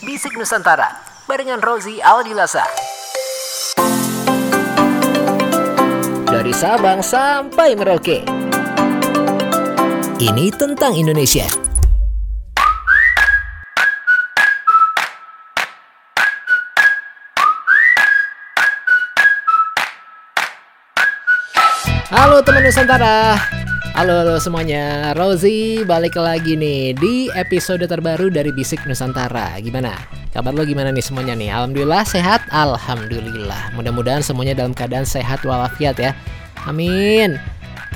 Bisik Nusantara barengan Rozi Aldilasa. Dari Sabang sampai Merauke. Ini tentang Indonesia. Halo teman Nusantara. Halo, halo semuanya. Rozi balik lagi nih di episode terbaru dari Bisik Nusantara. Gimana? Kabar lo gimana nih semuanya nih? Alhamdulillah sehat. Alhamdulillah. Mudah-mudahan semuanya dalam keadaan sehat walafiat ya. Amin.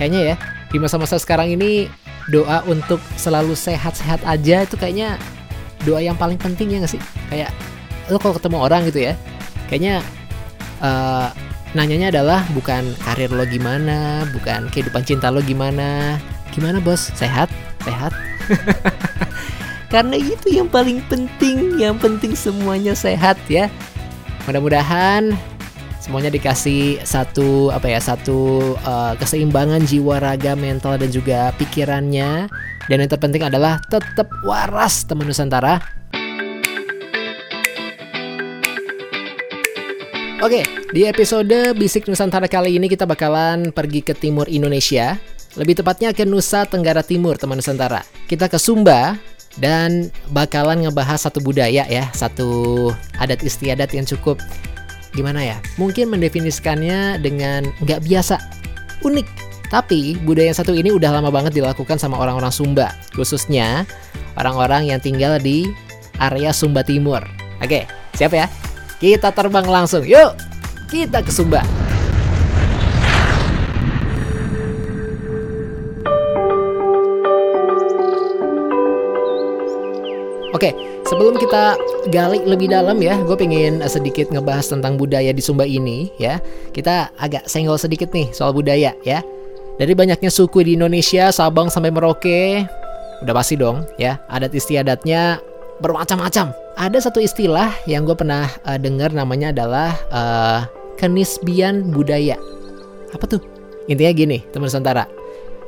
Kayaknya ya di masa-masa sekarang ini doa untuk selalu sehat-sehat aja itu kayaknya doa yang paling penting ya nggak sih? Kayak lo kalau ketemu orang gitu ya, kayaknya eh, nanyanya adalah bukan karir lo gimana, bukan kehidupan cinta lo gimana. Gimana bos? Sehat? Sehat? Karena itu yang paling penting, yang penting semuanya sehat ya. Mudah-mudahan semuanya dikasih satu apa ya satu eh, keseimbangan jiwa raga mental dan juga pikirannya dan yang terpenting adalah tetap waras teman Nusantara Oke, di episode Bisik Nusantara kali ini kita bakalan pergi ke timur Indonesia. Lebih tepatnya ke Nusa Tenggara Timur, teman Nusantara. Kita ke Sumba dan bakalan ngebahas satu budaya ya, satu adat istiadat yang cukup gimana ya? Mungkin mendefinisikannya dengan nggak biasa, unik. Tapi budaya yang satu ini udah lama banget dilakukan sama orang-orang Sumba, khususnya orang-orang yang tinggal di area Sumba Timur. Oke, siap ya? Kita terbang langsung. Yuk, kita ke Sumba. Oke, sebelum kita gali lebih dalam ya, gue pengen sedikit ngebahas tentang budaya di Sumba ini ya. Kita agak senggol sedikit nih soal budaya ya. Dari banyaknya suku di Indonesia, Sabang sampai Merauke, udah pasti dong ya, adat istiadatnya bermacam-macam. Ada satu istilah yang gue pernah uh, dengar namanya adalah uh, kenisbian budaya. Apa tuh? Intinya gini, teman Nusantara.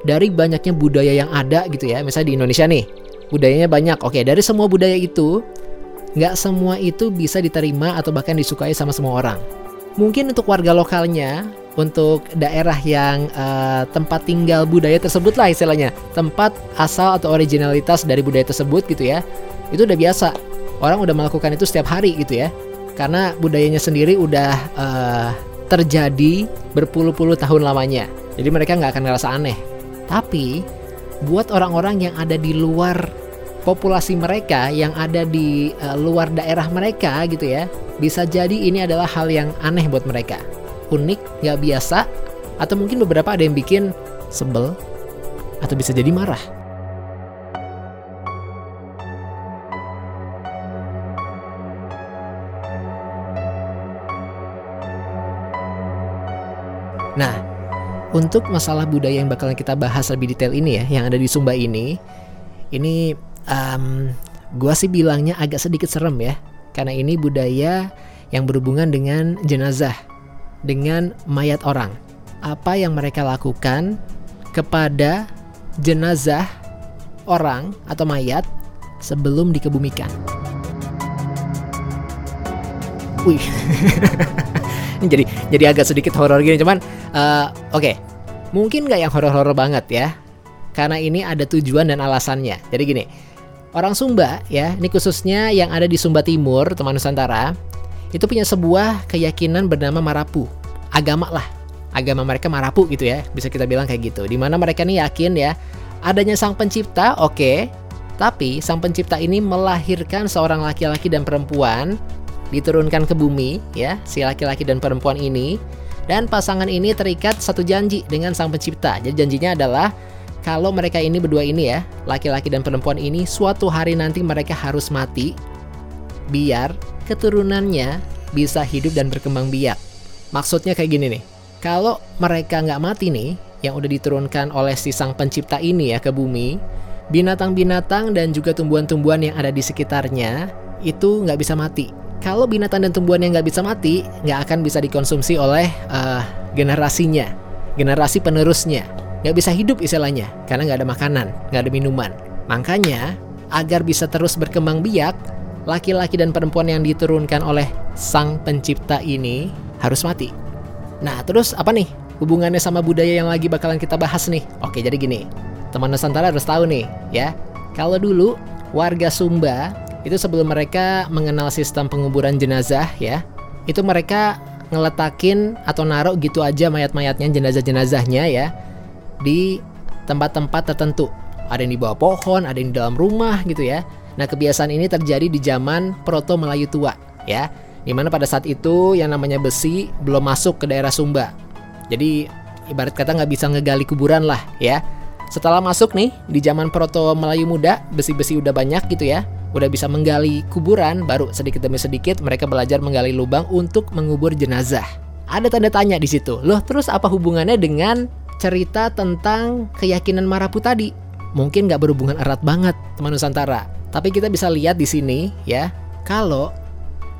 Dari banyaknya budaya yang ada gitu ya, misalnya di Indonesia nih, budayanya banyak. Oke, dari semua budaya itu, nggak semua itu bisa diterima atau bahkan disukai sama semua orang. Mungkin untuk warga lokalnya, untuk daerah yang uh, tempat tinggal budaya tersebut lah istilahnya, tempat asal atau originalitas dari budaya tersebut gitu ya, itu udah biasa. Orang udah melakukan itu setiap hari gitu ya, karena budayanya sendiri udah uh, terjadi berpuluh-puluh tahun lamanya. Jadi mereka nggak akan ngerasa aneh. Tapi buat orang-orang yang ada di luar populasi mereka yang ada di uh, luar daerah mereka gitu ya bisa jadi ini adalah hal yang aneh buat mereka unik nggak biasa atau mungkin beberapa ada yang bikin sebel atau bisa jadi marah untuk masalah budaya yang bakalan kita bahas lebih detail ini ya, yang ada di Sumba ini, ini um, gua sih bilangnya agak sedikit serem ya, karena ini budaya yang berhubungan dengan jenazah, dengan mayat orang. Apa yang mereka lakukan kepada jenazah orang atau mayat sebelum dikebumikan. Wih, jadi jadi agak sedikit horor gini, cuman uh, oke, okay. mungkin nggak yang horor-horor banget ya, karena ini ada tujuan dan alasannya. Jadi gini, orang Sumba ya, ini khususnya yang ada di Sumba Timur, teman Nusantara, itu punya sebuah keyakinan bernama Marapu, agama lah, agama mereka Marapu gitu ya, bisa kita bilang kayak gitu. Di mana mereka nih yakin ya, adanya sang pencipta, oke, okay, tapi sang pencipta ini melahirkan seorang laki-laki dan perempuan diturunkan ke bumi ya si laki-laki dan perempuan ini dan pasangan ini terikat satu janji dengan sang pencipta. Jadi janjinya adalah kalau mereka ini berdua ini ya, laki-laki dan perempuan ini suatu hari nanti mereka harus mati biar keturunannya bisa hidup dan berkembang biak. Maksudnya kayak gini nih, kalau mereka nggak mati nih, yang udah diturunkan oleh si sang pencipta ini ya ke bumi, binatang-binatang dan juga tumbuhan-tumbuhan yang ada di sekitarnya itu nggak bisa mati kalau binatang dan tumbuhan yang nggak bisa mati, nggak akan bisa dikonsumsi oleh uh, generasinya, generasi penerusnya. Nggak bisa hidup istilahnya, karena nggak ada makanan, nggak ada minuman. Makanya agar bisa terus berkembang biak, laki-laki dan perempuan yang diturunkan oleh sang pencipta ini harus mati. Nah, terus apa nih hubungannya sama budaya yang lagi bakalan kita bahas nih? Oke, jadi gini. Teman Nusantara harus tahu nih, ya. Kalau dulu warga Sumba itu sebelum mereka mengenal sistem penguburan jenazah ya, itu mereka ngeletakin atau naruh gitu aja mayat-mayatnya jenazah-jenazahnya ya di tempat-tempat tertentu. Ada yang di bawah pohon, ada yang di dalam rumah gitu ya. Nah, kebiasaan ini terjadi di zaman Proto Melayu tua ya. Di mana pada saat itu yang namanya besi belum masuk ke daerah Sumba. Jadi ibarat kata nggak bisa ngegali kuburan lah ya. Setelah masuk nih di zaman Proto Melayu muda, besi-besi udah banyak gitu ya udah bisa menggali kuburan, baru sedikit demi sedikit mereka belajar menggali lubang untuk mengubur jenazah. Ada tanda tanya di situ. Loh, terus apa hubungannya dengan cerita tentang keyakinan Marapu tadi? Mungkin nggak berhubungan erat banget, teman Nusantara. Tapi kita bisa lihat di sini ya, kalau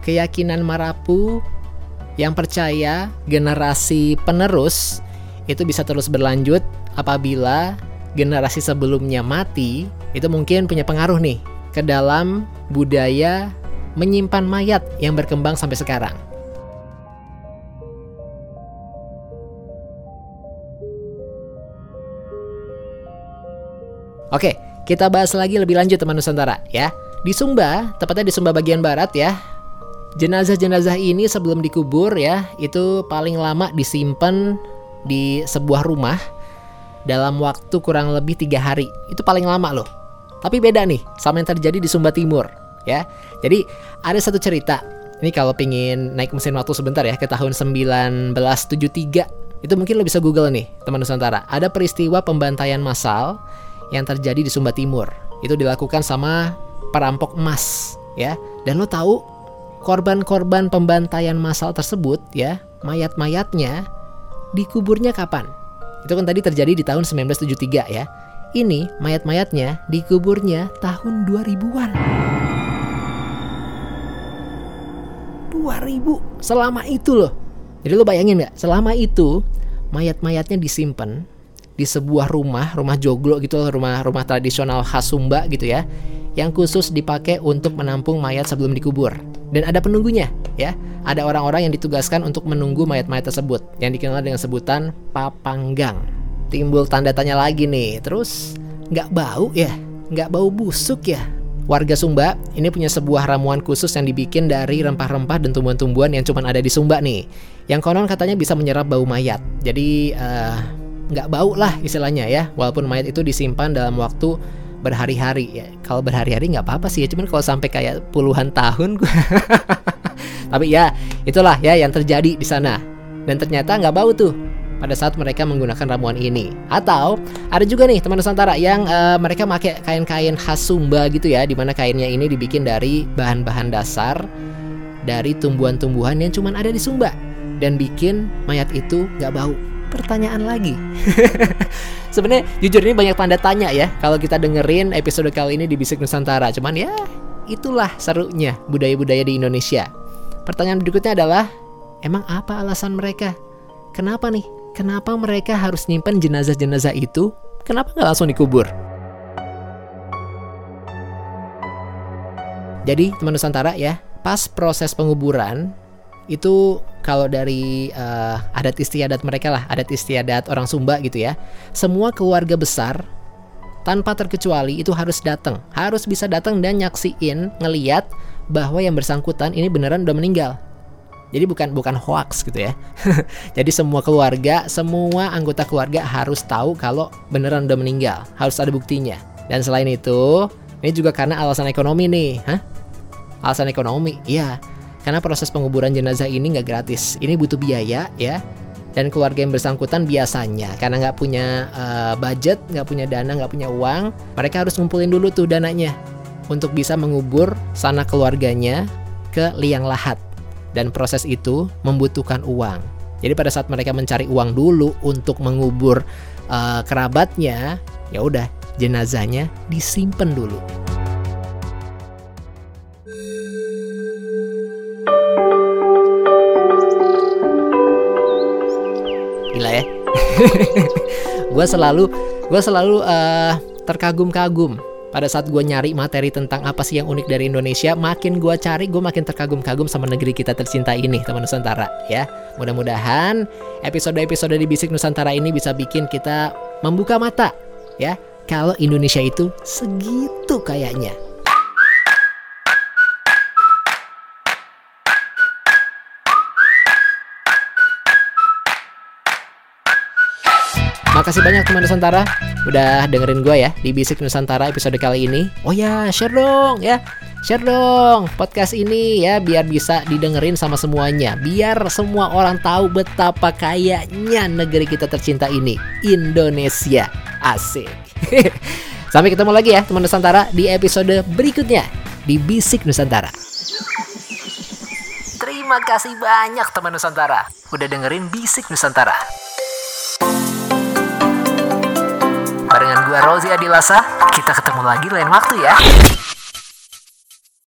keyakinan Marapu yang percaya generasi penerus itu bisa terus berlanjut apabila generasi sebelumnya mati, itu mungkin punya pengaruh nih ke dalam budaya menyimpan mayat yang berkembang sampai sekarang. Oke, kita bahas lagi lebih lanjut teman Nusantara ya. Di Sumba, tepatnya di Sumba bagian barat ya, jenazah-jenazah ini sebelum dikubur ya, itu paling lama disimpan di sebuah rumah dalam waktu kurang lebih tiga hari. Itu paling lama loh. Tapi beda nih sama yang terjadi di Sumba Timur ya. Jadi ada satu cerita. Ini kalau pingin naik mesin waktu sebentar ya ke tahun 1973 itu mungkin lo bisa google nih teman Nusantara. Ada peristiwa pembantaian massal yang terjadi di Sumba Timur. Itu dilakukan sama perampok emas ya. Dan lo tahu korban-korban pembantaian massal tersebut ya, mayat-mayatnya dikuburnya kapan? Itu kan tadi terjadi di tahun 1973 ya. Ini mayat-mayatnya dikuburnya tahun 2000-an. 2000 selama itu loh. Jadi lo bayangin nggak? Selama itu mayat-mayatnya disimpan di sebuah rumah, rumah joglo gitu, rumah-rumah tradisional khas Sumba gitu ya, yang khusus dipakai untuk menampung mayat sebelum dikubur. Dan ada penunggunya, ya. Ada orang-orang yang ditugaskan untuk menunggu mayat-mayat tersebut, yang dikenal dengan sebutan papanggang timbul tanda tanya lagi nih. Terus nggak bau ya? Nggak bau busuk ya? Warga Sumba ini punya sebuah ramuan khusus yang dibikin dari rempah-rempah dan tumbuhan-tumbuhan yang cuma ada di Sumba nih. Yang konon katanya bisa menyerap bau mayat. Jadi uh, nggak bau lah istilahnya ya. Walaupun mayat itu disimpan dalam waktu berhari-hari ya. Kalau berhari-hari nggak apa-apa sih ya. Cuman kalau sampai kayak puluhan tahun, tapi ya itulah ya yang terjadi di sana. Dan ternyata nggak bau tuh pada saat mereka menggunakan ramuan ini. Atau ada juga nih teman Nusantara yang uh, mereka pakai kain-kain khas Sumba gitu ya, di mana kainnya ini dibikin dari bahan-bahan dasar dari tumbuhan-tumbuhan yang cuma ada di Sumba dan bikin mayat itu nggak bau. Pertanyaan lagi. Sebenarnya jujur ini banyak tanda tanya ya kalau kita dengerin episode kali ini di Bisik Nusantara. Cuman ya itulah serunya budaya-budaya di Indonesia. Pertanyaan berikutnya adalah emang apa alasan mereka? Kenapa nih Kenapa mereka harus nyimpen jenazah-jenazah itu? Kenapa nggak langsung dikubur? Jadi teman Nusantara ya, pas proses penguburan itu kalau dari uh, adat istiadat mereka lah, adat istiadat orang Sumba gitu ya, semua keluarga besar tanpa terkecuali itu harus datang, harus bisa datang dan nyaksiin, ngeliat bahwa yang bersangkutan ini beneran udah meninggal. Jadi bukan bukan hoax gitu ya. Jadi semua keluarga, semua anggota keluarga harus tahu kalau beneran udah meninggal, harus ada buktinya. Dan selain itu, ini juga karena alasan ekonomi nih, Hah? Alasan ekonomi, iya. Karena proses penguburan jenazah ini nggak gratis. Ini butuh biaya ya. Dan keluarga yang bersangkutan biasanya karena nggak punya uh, budget, nggak punya dana, nggak punya uang, mereka harus ngumpulin dulu tuh dananya untuk bisa mengubur sana keluarganya ke liang lahat dan proses itu membutuhkan uang. Jadi pada saat mereka mencari uang dulu untuk mengubur uh, kerabatnya, ya udah jenazahnya disimpan dulu. Gila ya. gue selalu gue selalu uh, terkagum-kagum pada saat gue nyari materi tentang apa sih yang unik dari Indonesia, makin gue cari, gue makin terkagum-kagum sama negeri kita tercinta ini, teman Nusantara. Ya, mudah-mudahan episode-episode di Bisik Nusantara ini bisa bikin kita membuka mata, ya, kalau Indonesia itu segitu kayaknya. Makasih banyak teman Nusantara udah dengerin gue ya di Bisik Nusantara episode kali ini. Oh ya, share dong ya. Share dong podcast ini ya biar bisa didengerin sama semuanya. Biar semua orang tahu betapa kayanya negeri kita tercinta ini, Indonesia. Asik. Sampai ketemu lagi ya teman Nusantara di episode berikutnya di Bisik Nusantara. Terima kasih banyak teman Nusantara udah dengerin Bisik Nusantara. Gue Rozi Adilasa, kita ketemu lagi lain waktu ya.